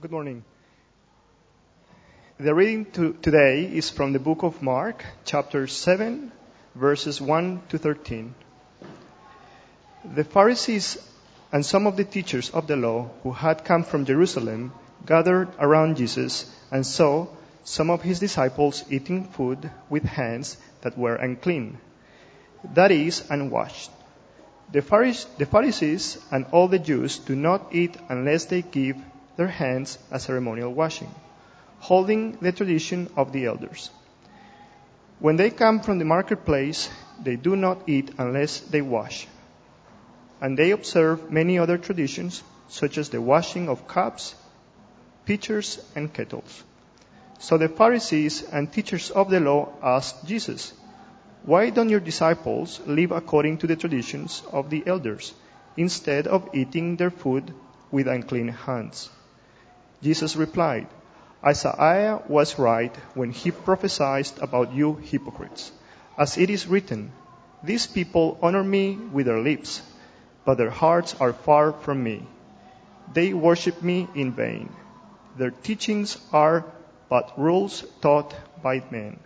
Good morning. The reading to, today is from the book of Mark, chapter 7, verses 1 to 13. The Pharisees and some of the teachers of the law who had come from Jerusalem gathered around Jesus and saw some of his disciples eating food with hands that were unclean, that is, unwashed. The Pharisees and all the Jews do not eat unless they give their hands a ceremonial washing, holding the tradition of the elders. When they come from the marketplace, they do not eat unless they wash. And they observe many other traditions, such as the washing of cups, pitchers, and kettles. So the Pharisees and teachers of the law asked Jesus, Why don't your disciples live according to the traditions of the elders, instead of eating their food with unclean hands? Jesus replied, Isaiah was right when he prophesied about you hypocrites. As it is written, These people honor me with their lips, but their hearts are far from me. They worship me in vain. Their teachings are but rules taught by men.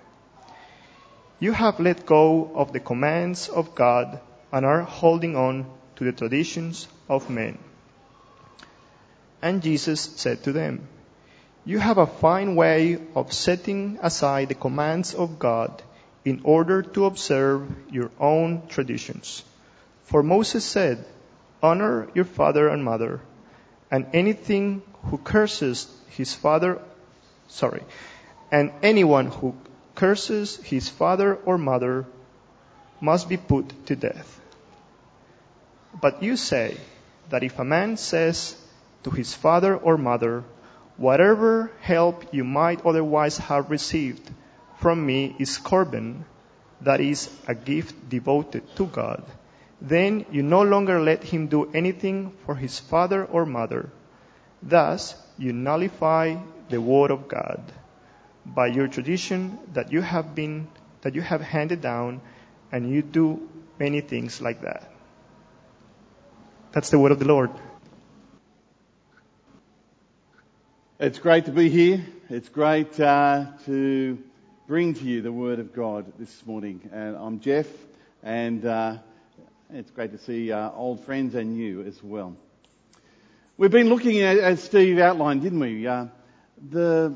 You have let go of the commands of God and are holding on to the traditions of men. And Jesus said to them, You have a fine way of setting aside the commands of God in order to observe your own traditions. For Moses said, Honor your father and mother, and anything who curses his father sorry. And anyone who curses his father or mother must be put to death. But you say that if a man says to his father or mother, whatever help you might otherwise have received from me is korban, that is a gift devoted to God, then you no longer let him do anything for his father or mother. Thus, you nullify the word of God by your tradition that you have been that you have handed down and you do many things like that. That's the word of the Lord. It's great to be here. It's great uh, to bring to you the Word of God this morning. And I'm Jeff, and uh, it's great to see uh, old friends and you as well. We've been looking at, as Steve outlined, didn't we? Uh, the,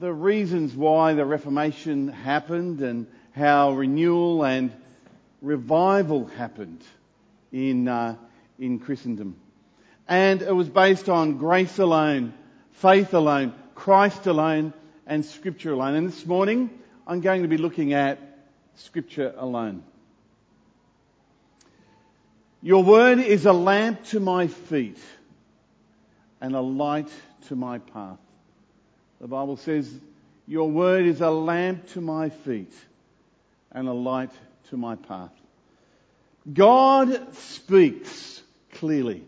the reasons why the Reformation happened and how renewal and revival happened in, uh, in Christendom. And it was based on grace alone, faith alone, Christ alone, and Scripture alone. And this morning, I'm going to be looking at Scripture alone. Your word is a lamp to my feet and a light to my path. The Bible says, Your word is a lamp to my feet and a light to my path. God speaks clearly.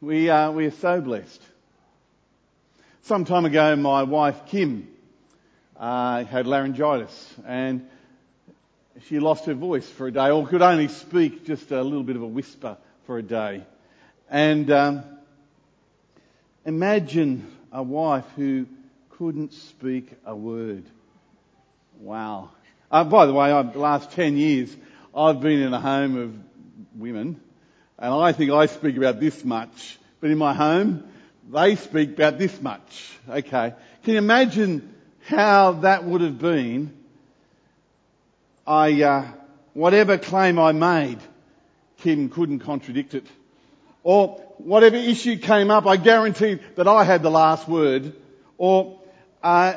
We are, we are so blessed. Some time ago, my wife Kim uh, had laryngitis and she lost her voice for a day, or could only speak just a little bit of a whisper for a day. And um, imagine a wife who couldn't speak a word. Wow. Uh, by the way, I've, the last 10 years, I've been in a home of women, and I think I speak about this much, but in my home, they speak about this much. Okay. Can you imagine how that would have been? I, uh, whatever claim I made, Kim couldn't contradict it or whatever issue came up, I guaranteed that I had the last word, or uh,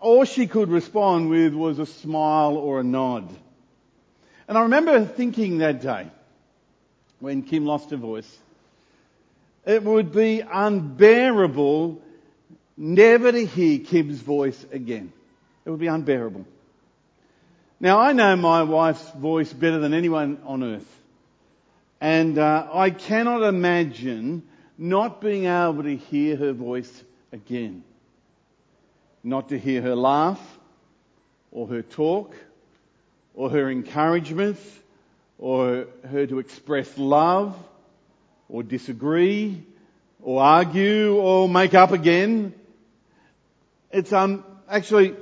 all she could respond with was a smile or a nod. And I remember thinking that day, when Kim lost her voice, it would be unbearable never to hear Kim's voice again. It would be unbearable. Now I know my wife's voice better than anyone on earth. And uh, I cannot imagine not being able to hear her voice again. Not to hear her laugh, or her talk, or her encouragements, or her to express love, or disagree, or argue or make up again. It's um, actually,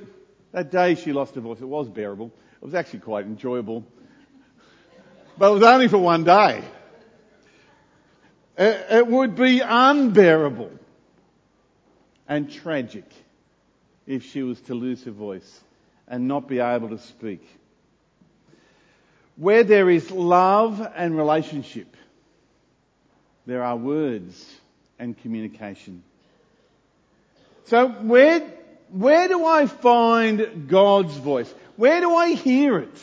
that day she lost her voice, it was bearable. It was actually quite enjoyable. But it was only for one day. It, would be unbearable and tragic if she was to lose her voice and not be able to speak. Where there is love and relationship, there are words and communication. So where, where do I find God's voice? Where do I hear it?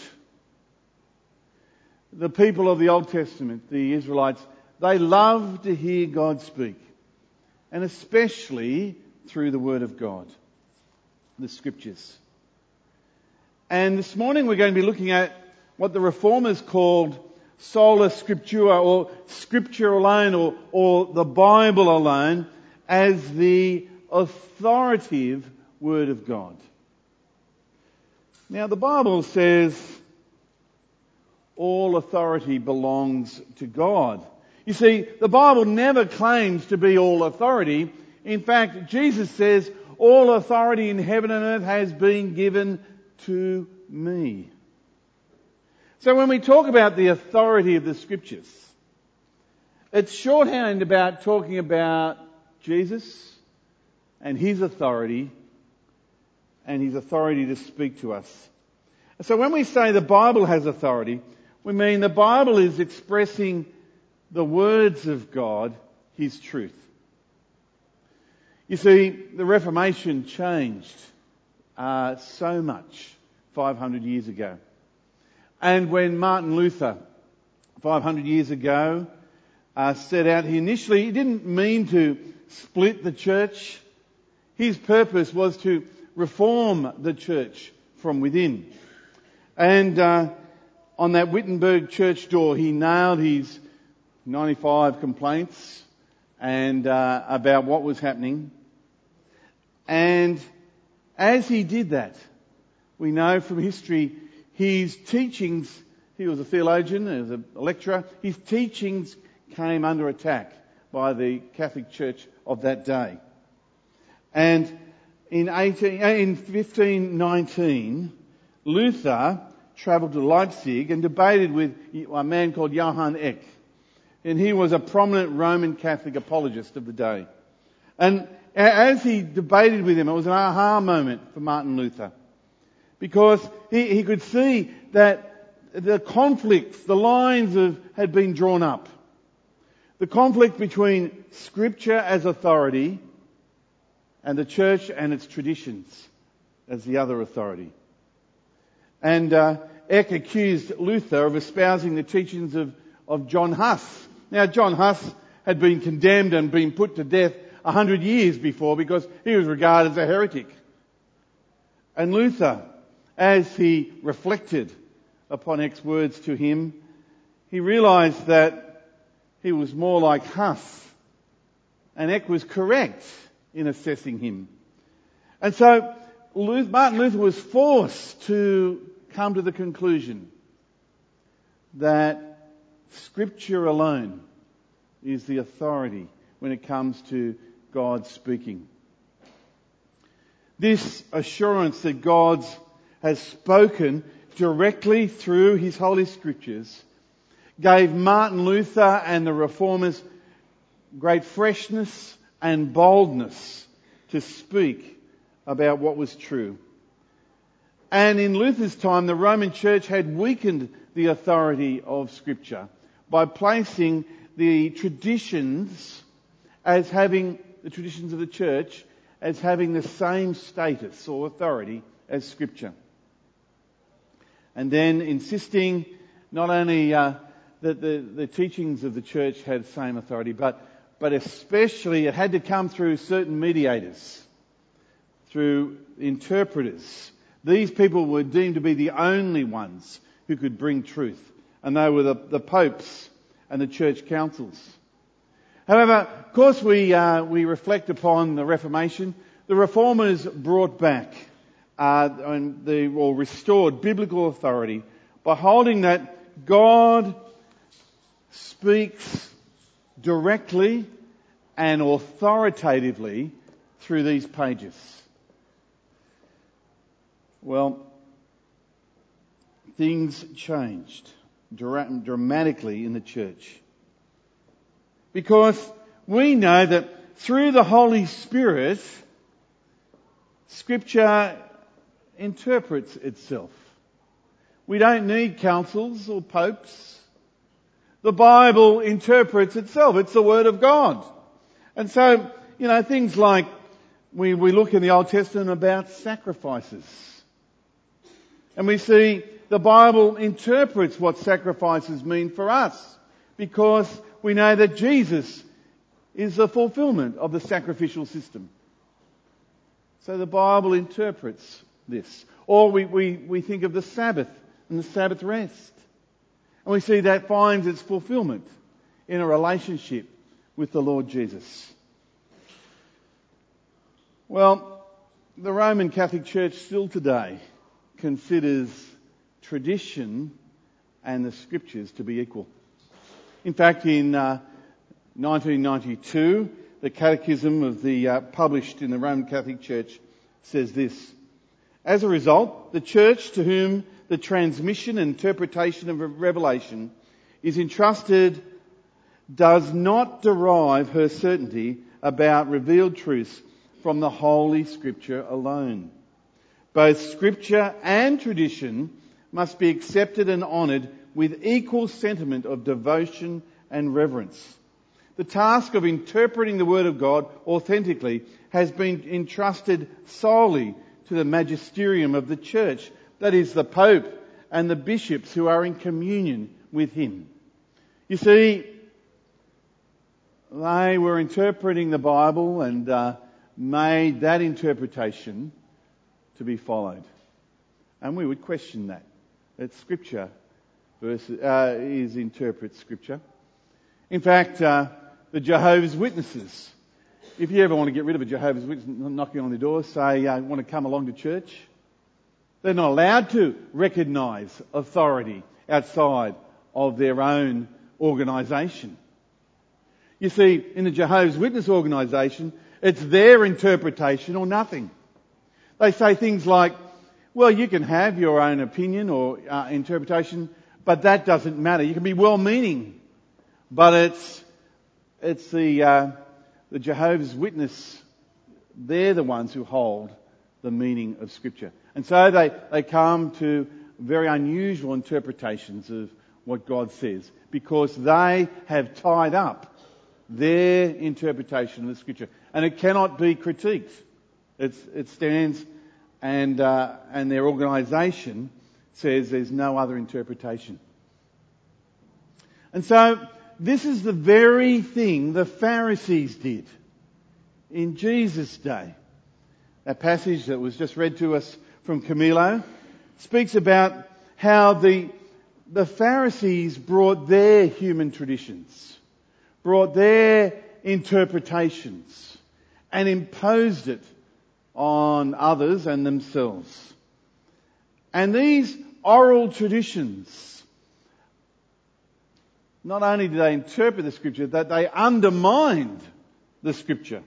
The people of the Old Testament, the Israelites, they loved to hear God speak. And especially through the Word of God, the Scriptures. And this morning we're going to be looking at what the Reformers called sola scriptura or scripture alone or, or the Bible alone as the authoritative Word of God. Now the Bible says all authority belongs to God. You see, the Bible never claims to be all authority. In fact, Jesus says, all authority in heaven and earth has been given to me. So when we talk about the authority of the scriptures, it's shorthand about talking about Jesus and his authority and his authority to speak to us. So when we say the Bible has authority, we mean the Bible is expressing the words of God, his truth. You see, the Reformation changed uh, so much 500 years ago. And when Martin Luther, 500 years ago, uh, set out, he initially he didn't mean to split the church. His purpose was to reform the church from within. And uh, on that Wittenberg church door, he nailed his 95 complaints and uh, about what was happening. And as he did that, we know from history his teachings, he was a theologian, he was a lecturer, his teachings came under attack by the Catholic Church of that day. And in, 18, uh, in 1519, Luther travelled to Leipzig and debated with a man called Johann Eck. And he was a prominent Roman Catholic apologist of the day. And as he debated with him, it was an aha moment for Martin Luther because he, he could see that the conflicts, the lines of, had been drawn up. The conflict between scripture as authority and the church and its traditions as the other authority. And uh, Eck accused Luther of espousing the teachings of, of John Huss. Now, John Huss had been condemned and been put to death a hundred years before because he was regarded as a heretic. And Luther as he reflected upon Eck's words to him, he realized that he was more like Huss. And Eck was correct in assessing him. And so Martin Luther was forced to come to the conclusion that scripture alone is the authority when it comes to God speaking. This assurance that God's has spoken directly through his Holy Scriptures gave Martin Luther and the Reformers great freshness and boldness to speak about what was true. And in Luther's time, the Roman Church had weakened the authority of Scripture by placing the traditions as having, the traditions of the church, as having the same status or authority as Scripture and then insisting not only uh, that the, the teachings of the church had same authority, but, but especially it had to come through certain mediators, through interpreters. These people were deemed to be the only ones who could bring truth, and they were the, the popes and the church councils. However, of course, we uh, we reflect upon the Reformation. The reformers brought back uh, and the, or restored biblical authority by holding that God speaks directly and authoritatively through these pages. Well, things changed dramatically in the church. Because we know that through the Holy Spirit, Scripture interprets itself. We don't need councils or popes. The Bible interprets itself. It's the Word of God. And so, you know, things like we, we look in the Old Testament about sacrifices. And we see the Bible interprets what sacrifices mean for us because we know that Jesus is the fulfillment of the sacrificial system. So the Bible interprets this. Or we, we, we think of the Sabbath and the Sabbath rest. And we see that finds its fulfillment in a relationship with the Lord Jesus. Well, the Roman Catholic Church still today considers tradition and the scriptures to be equal. In fact, in uh, 1992, the Catechism of the uh, published in the Roman Catholic Church says this: As a result, the Church to whom the transmission and interpretation of revelation is entrusted does not derive her certainty about revealed truths from the Holy Scripture alone. Both Scripture and tradition must be accepted and honoured with equal sentiment of devotion and reverence. The task of interpreting the Word of God authentically has been entrusted solely to the magisterium of the church, that is, the Pope and the bishops who are in communion with him. You see, they were interpreting the Bible and uh, made that interpretation to be followed. And we would question that. That Scripture versus, uh, is interpret Scripture. In fact, uh, the Jehovah's Witnesses, if you ever want to get rid of a Jehovah's Witness knocking on the door, say, uh, want to come along to church, they're not allowed to recognise authority outside of their own organisation. You see, in the Jehovah's Witness organisation, it's their interpretation or nothing. They say things like, well, you can have your own opinion or uh, interpretation, but that doesn't matter. You can be well-meaning, but it's it's the uh, the Jehovah's Witness. They're the ones who hold the meaning of Scripture, and so they they come to very unusual interpretations of what God says because they have tied up their interpretation of the Scripture, and it cannot be critiqued. It's, it stands and, uh, and their organisation says there's no other interpretation. And so this is the very thing the Pharisees did in Jesus' day. That passage that was just read to us from Camilo speaks about how the, the Pharisees brought their human traditions, brought their interpretations, and imposed it on others and themselves. And these oral traditions, not only did they interpret the scripture, that they undermined the scripture.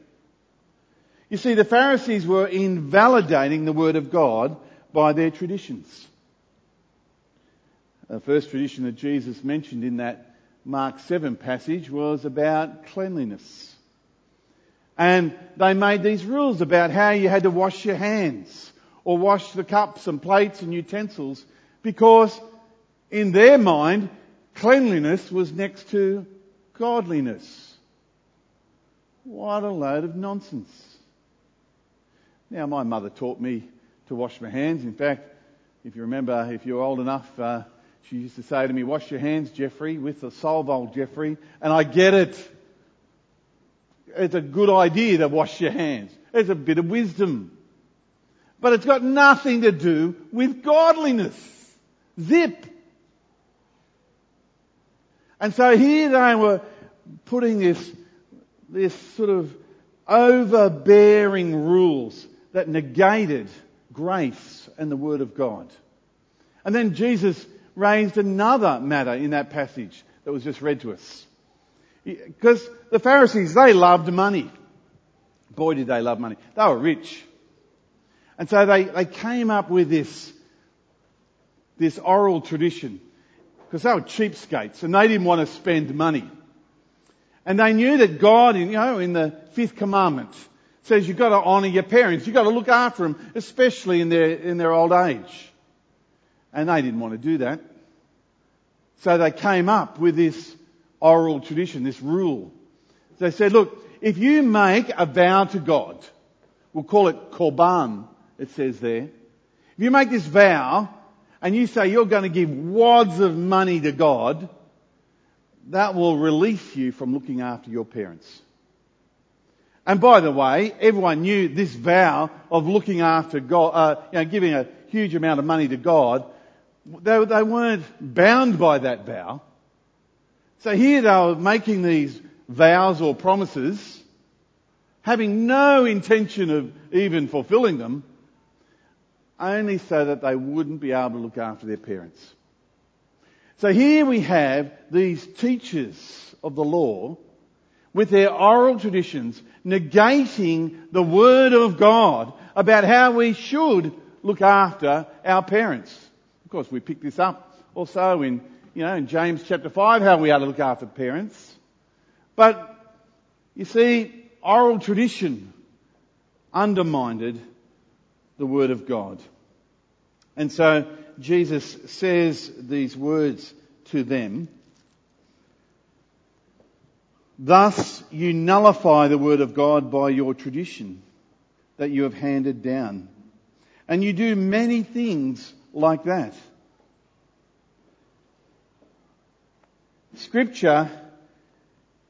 You see, the Pharisees were invalidating the word of God by their traditions. The first tradition that Jesus mentioned in that Mark 7 passage was about cleanliness. And they made these rules about how you had to wash your hands or wash the cups and plates and utensils because in their mind, cleanliness was next to godliness. What a load of nonsense. Now, my mother taught me to wash my hands. In fact, if you remember, if you're old enough, uh, she used to say to me, wash your hands, Jeffrey, with the Solvol, Jeffrey. And I get it it's a good idea to wash your hands. It's a bit of wisdom. But it's got nothing to do with godliness. Zip. And so here they were putting this, this sort of overbearing rules that negated grace and the Word of God. And then Jesus raised another matter in that passage that was just read to us. Because the Pharisees, they loved money. Boy, did they love money. They were rich. And so they, they came up with this, this oral tradition. Because they were cheapskates and they didn't want to spend money. And they knew that God, you know, in the fifth commandment says you've got to honour your parents. You've got to look after them, especially in their, in their old age. And they didn't want to do that. So they came up with this oral tradition, this rule. They said, look, if you make a vow to God, we'll call it korban, it says there. If you make this vow and you say you're going to give wads of money to God, that will release you from looking after your parents. And by the way, everyone knew this vow of looking after God, uh, you know, giving a huge amount of money to God. They, they weren't bound by that vow. So here they were making these vows or promises, having no intention of even fulfilling them, only so that they wouldn't be able to look after their parents. So here we have these teachers of the law with their oral traditions negating the Word of God about how we should look after our parents. Of course, we pick this up also in, you know, in James chapter 5, how we are to look after parents. But, you see, oral tradition undermined the Word of God. And so Jesus says these words to them. Thus you nullify the word of God by your tradition that you have handed down. And you do many things like that. Scripture,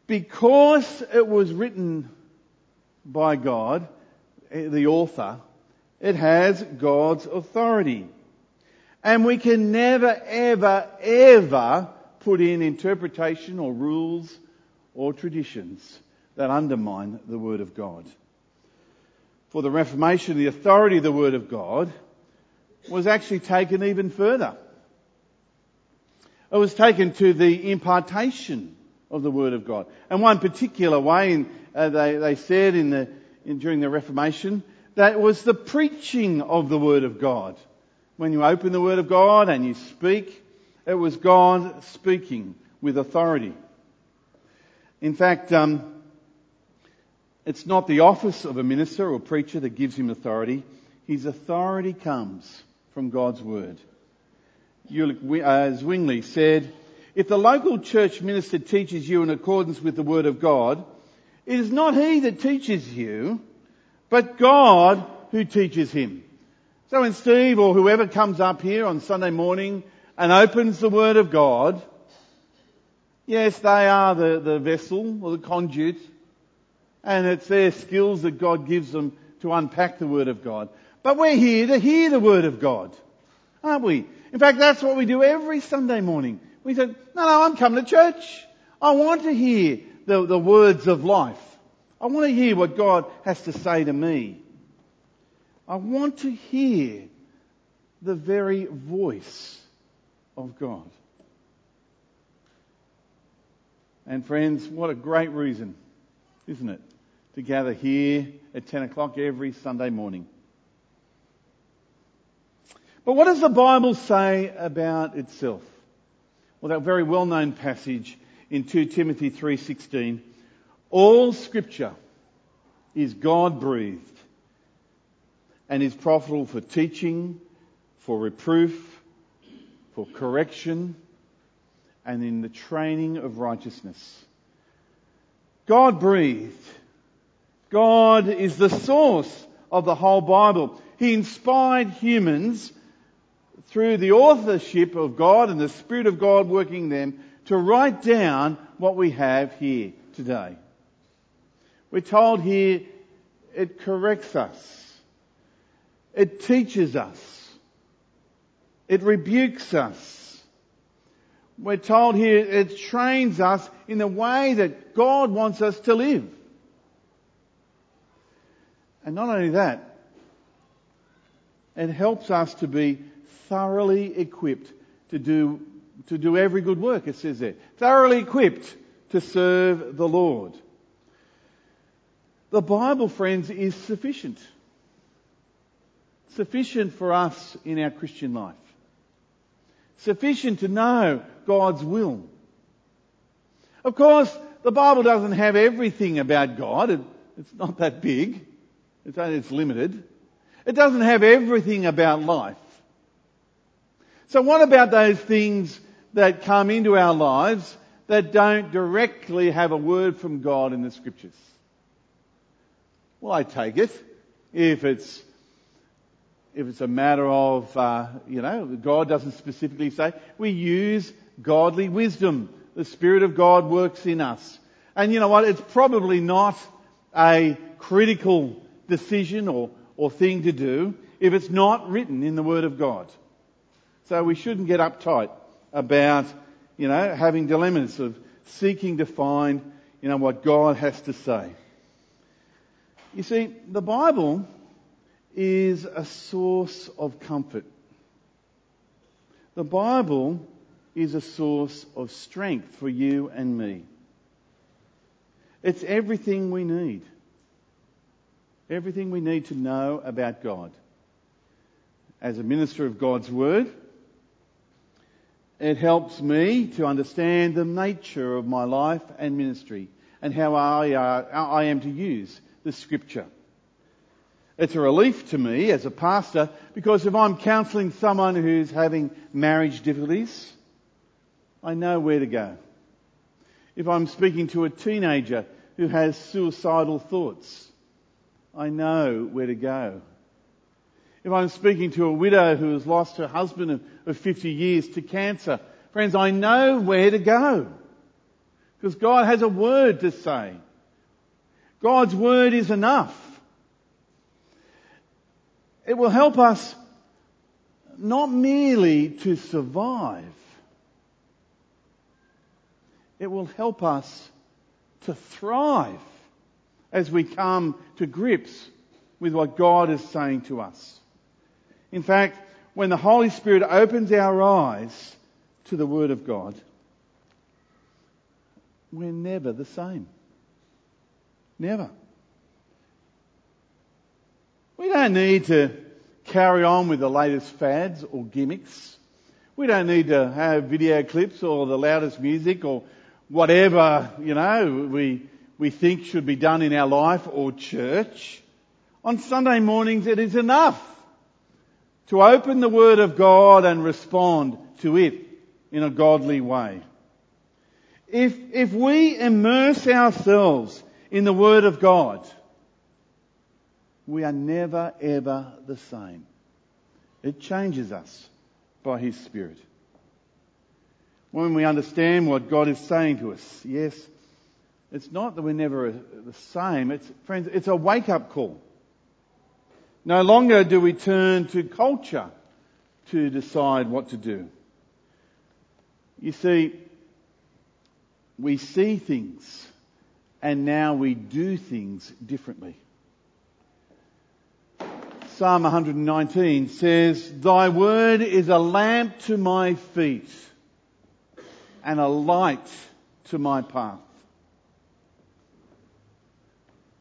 because it was written by God, eh, the author, it has God's authority. And we can never, ever, ever put in interpretation or rules or traditions that undermine the Word of God. For the Reformation, the authority of the Word of God was actually taken even further. It was taken to the impartation of the Word of God. And one particular way, in, uh, they, they said in the, in, during the Reformation, that was the preaching of the Word of God. When you open the Word of God and you speak, it was God speaking with authority. In fact, um, it's not the office of a minister or preacher that gives him authority. His authority comes from God's word. Zwingli said, if the local church minister teaches you in accordance with the word of God, it is not he that teaches you, but God who teaches him. So when Steve or whoever comes up here on Sunday morning and opens the word of God, Yes, they are the, the vessel or the conduit, and it's their skills that God gives them to unpack the Word of God. But we're here to hear the Word of God, aren't we? In fact, that's what we do every Sunday morning. We say, no, no, I'm coming to church. I want to hear the, the words of life. I want to hear what God has to say to me. I want to hear the very voice of God. And friends, what a great reason, isn't it, to gather here at 10 o'clock every Sunday morning. But what does the Bible say about itself? Well, that very well-known passage in 2 Timothy 3:16, all scripture is God-breathed and is profitable for teaching, for reproof, for correction, and in the training of righteousness. God breathed. God is the source of the whole Bible. He inspired humans through the authorship of God and the Spirit of God working them to write down what we have here today. We're told here it corrects us. It teaches us. It rebukes us we're told here it trains us in the way that God wants us to live. And not only that, it helps us to be thoroughly equipped to do, to do every good work, it says there. Thoroughly equipped to serve the Lord. The Bible, friends, is sufficient. Sufficient for us in our Christian life. Sufficient to know God's will. Of course, the Bible doesn't have everything about God. It, it's not that big. It's, it's limited. It doesn't have everything about life. So what about those things that come into our lives that don't directly have a word from God in the scriptures? Well, I take it if it's if it's a matter of uh, you know God doesn't specifically say we use godly wisdom. The Spirit of God works in us, and you know what? It's probably not a critical decision or or thing to do if it's not written in the Word of God. So we shouldn't get uptight about, you know, having dilemmas of seeking to find, you know, what God has to say. You see, the Bible is a source of comfort. The Bible is a source of strength for you and me. It's everything we need. Everything we need to know about God. As a minister of God's Word, it helps me to understand the nature of my life and ministry and how I, uh, I am to use the scripture. It's a relief to me as a pastor because if I'm counselling someone who's having marriage difficulties, I know where to go. If I'm speaking to a teenager who has suicidal thoughts, I know where to go. If I'm speaking to a widow who has lost her husband of 50 years to cancer, friends, I know where to go. Because God has a word to say. God's word is enough. It will help us not merely to survive, it will help us to thrive as we come to grips with what God is saying to us. In fact, when the Holy Spirit opens our eyes to the Word of God, we're never the same. Never. We don't need to carry on with the latest fads or gimmicks. We don't need to have video clips or the loudest music or whatever, you know, we, we think should be done in our life or church. On Sunday mornings it is enough to open the Word of God and respond to it in a godly way. If, if we immerse ourselves in the Word of God, we are never ever the same. It changes us by His Spirit. When we understand what God is saying to us, yes, it's not that we're never the same. It's, friends, it's a wake up call. No longer do we turn to culture to decide what to do. You see, we see things and now we do things differently. Psalm 119 says, Thy word is a lamp to my feet and a light to my path.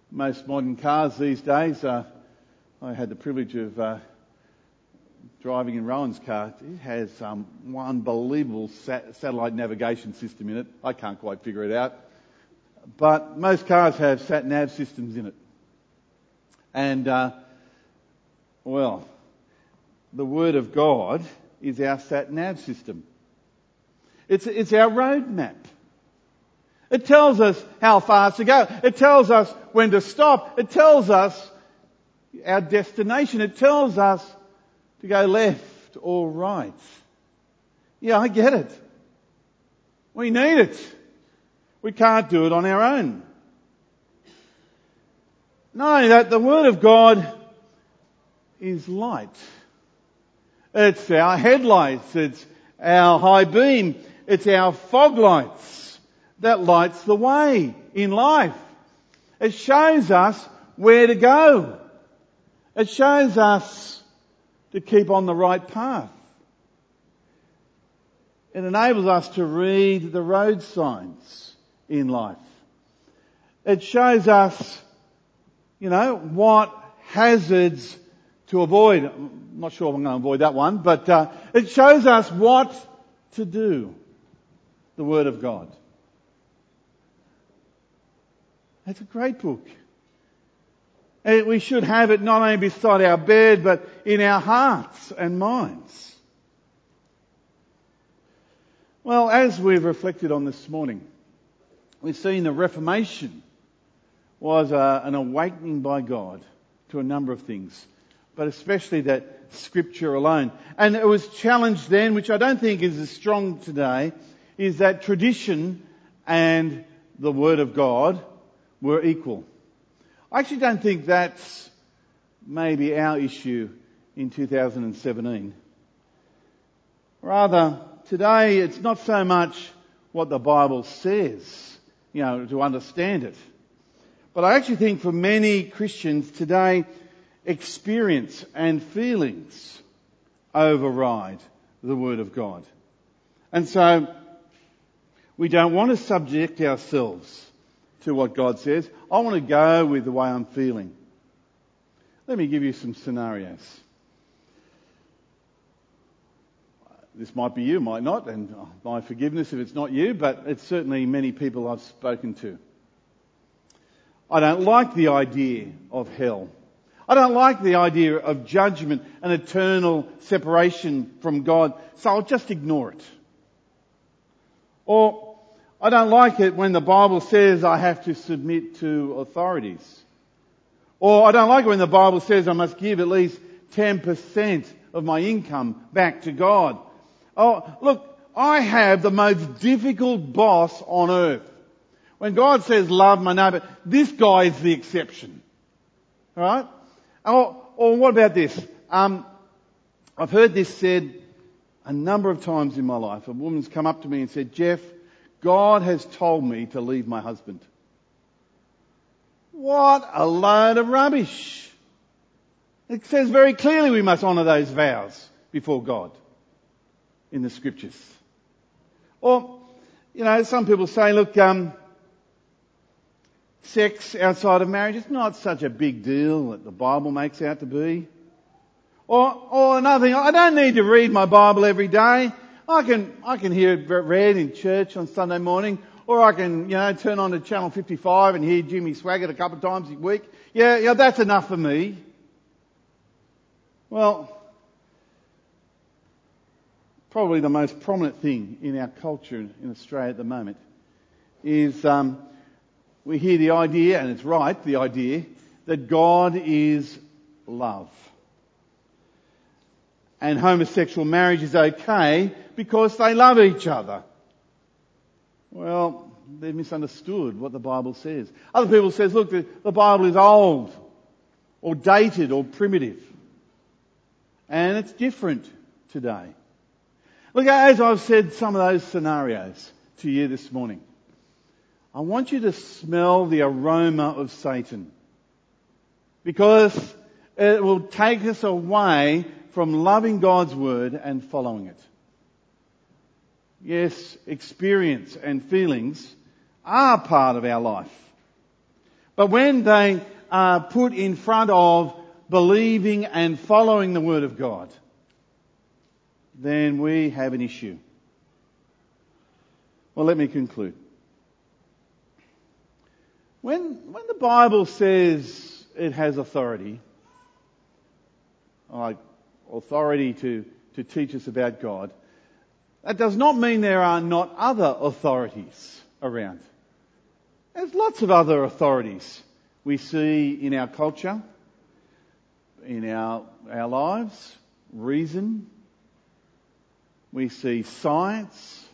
Most modern cars these days are I had the privilege of uh, driving in Rowan's car. It has um, one unbelievable sat- satellite navigation system in it. I can't quite figure it out. But most cars have sat nav systems in it. And, uh, well, the Word of God is our sat nav system. It's, it's our roadmap. It tells us how fast to go. It tells us when to stop. It tells us our destination. It tells us to go left or right. Yeah, I get it. We need it. We can't do it on our own. No, that the Word of God is light. It's our headlights. It's our high beam. It's our fog lights that lights the way in life. It shows us where to go. It shows us to keep on the right path. It enables us to read the road signs in life. It shows us, you know, what hazards to avoid. I'm not sure if I'm going to avoid that one, but uh, it shows us what to do. The Word of God. It's a great book. And we should have it not only beside our bed, but in our hearts and minds. Well, as we've reflected on this morning, we've seen the Reformation was uh, an awakening by God to a number of things, but especially that scripture alone. And it was challenged then, which I don't think is as strong today, is that tradition and the Word of God were equal. I actually don't think that's maybe our issue in 2017. Rather, today it's not so much what the Bible says, you know, to understand it. But I actually think for many Christians today, experience and feelings override the Word of God. And so, we don't want to subject ourselves to what God says. I want to go with the way I'm feeling. Let me give you some scenarios. This might be you, might not, and my forgiveness if it's not you, but it's certainly many people I've spoken to. I don't like the idea of hell. I don't like the idea of judgment and eternal separation from God, so I'll just ignore it. Or, I don't like it when the Bible says I have to submit to authorities. Or I don't like it when the Bible says I must give at least 10% of my income back to God. Oh, look, I have the most difficult boss on earth. When God says love my neighbour, this guy is the exception. Alright? Or, or what about this? Um, I've heard this said a number of times in my life. A woman's come up to me and said, Jeff, God has told me to leave my husband. What a load of rubbish. It says very clearly we must honour those vows before God in the scriptures. Or, you know, some people say, look, um, sex outside of marriage is not such a big deal that the Bible makes out to be. Or, or another thing, I don't need to read my Bible every day. I can, I can hear it read in church on Sunday morning, or I can, you know, turn on to channel 55 and hear Jimmy Swaggart a couple of times a week. Yeah, yeah, that's enough for me. Well, probably the most prominent thing in our culture in Australia at the moment is um, we hear the idea, and it's right, the idea, that God is love. And homosexual marriage is okay because they love each other. Well, they've misunderstood what the Bible says. Other people says, look, the, the Bible is old, or dated, or primitive. And it's different today. Look, as I've said some of those scenarios to you this morning, I want you to smell the aroma of Satan. Because it will take us away from loving God's word and following it. Yes, experience and feelings are part of our life. But when they are put in front of believing and following the Word of God, then we have an issue. Well, let me conclude. When, when the Bible says it has authority, like authority to, to teach us about God, that does not mean there are not other authorities around. There's lots of other authorities we see in our culture, in our, our lives, reason. We see science,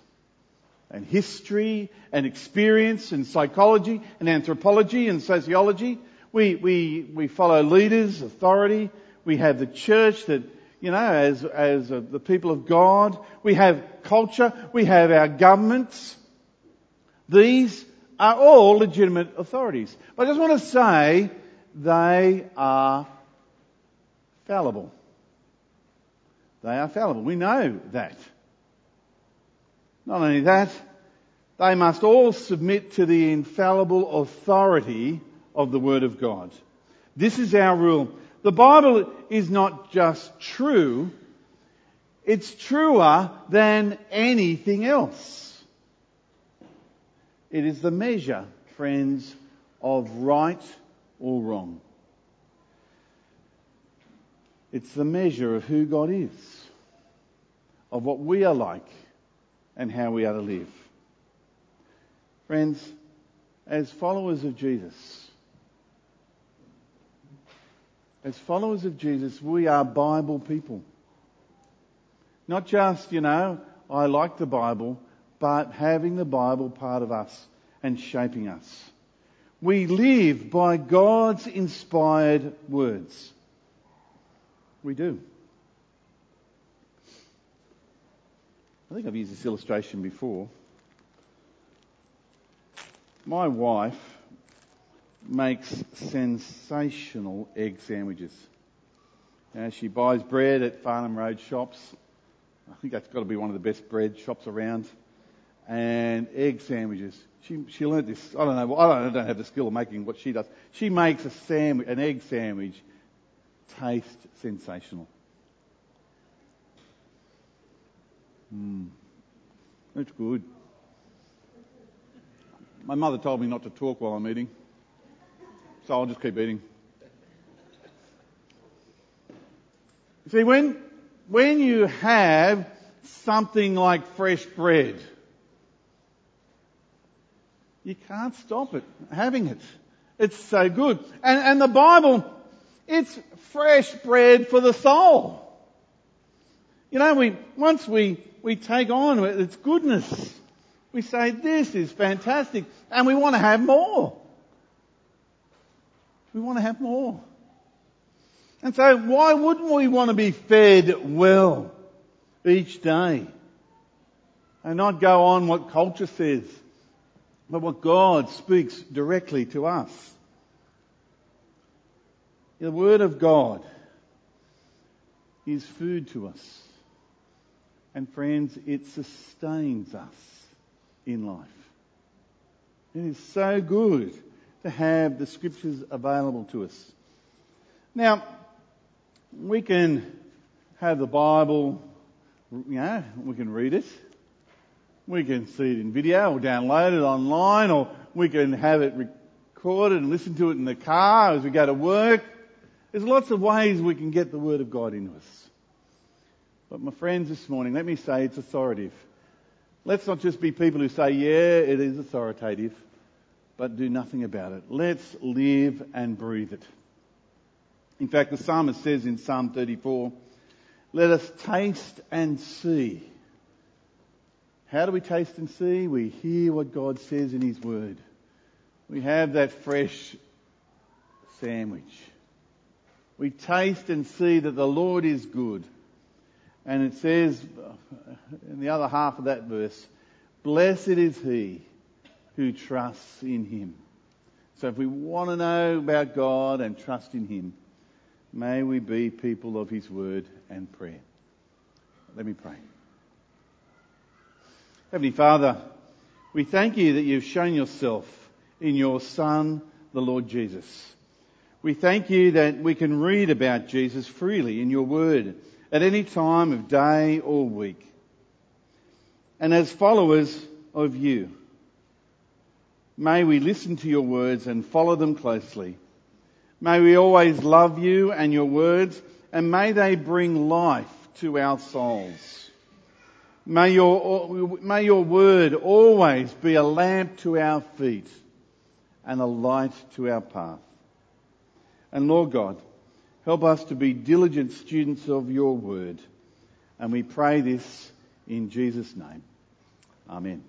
and history and experience and psychology and anthropology and sociology. We, we, we follow leaders, authority. We have the church that, you know, as, as the people of God. We have culture. We have our governments. These are all legitimate authorities. But I just want to say they are fallible. They are fallible. We know that. Not only that, they must all submit to the infallible authority of the Word of God. This is our rule. The Bible is not just true, it's truer than anything else. It is the measure, friends, of right or wrong. It's the measure of who God is, of what we are like, and how we are to live. Friends, as followers of Jesus, as followers of Jesus, we are Bible people. Not just, you know, I like the Bible, but having the Bible part of us and shaping us. We live by God's inspired words. We do. I think I've used this illustration before. My wife makes sensational egg sandwiches. Now, she buys bread at Farnham Road shops. I think that's got to be one of the best bread shops around. And egg sandwiches. She, she learnt this. I don't know. I don't, I don't have the skill of making what she does. She makes a sandwich, an egg sandwich, taste sensational. Mmm. That's good. My mother told me not to talk while I'm eating, so I'll just keep eating. See, when, when you have something like fresh bread, you can't stop it, having it. It's so good. And, and the Bible, it's fresh bread for the soul. You know, we, once we, we take on its goodness, we say, this is fantastic, and we want to have more. We want to have more. And so why wouldn't we want to be fed well each day? And not go on what culture says, but what God speaks directly to us. The Word of God is food to us. And friends, it sustains us in life. It is so good to have the scriptures available to us. Now, we can have the Bible, you know, we can read it. We can see it in video or download it online or we can have it recorded and listen to it in the car as we go to work. There's lots of ways we can get the Word of God into us. But my friends this morning, let me say it's authoritative. Let's not just be people who say, yeah, it is authoritative, but do nothing about it. Let's live and breathe it. In fact, the psalmist says in Psalm 34, let us taste and see. How do we taste and see? We hear what God says in His Word. We have that fresh sandwich. We taste and see that the Lord is good. And it says in the other half of that verse, blessed is he who trusts in him. So if we want to know about God and trust in him, may we be people of his word and prayer. Let me pray. Heavenly Father, we thank you that you've shown yourself in your Son, the Lord Jesus. We thank you that we can read about Jesus freely in your word at any time of day or week. And as followers of you, may we listen to your words and follow them closely. May we always love you and your words, and may they bring life to our souls. May your, may your word always be a lamp to our feet and a light to our path. And Lord God, Help us to be diligent students of your word. And we pray this in Jesus' name. Amen.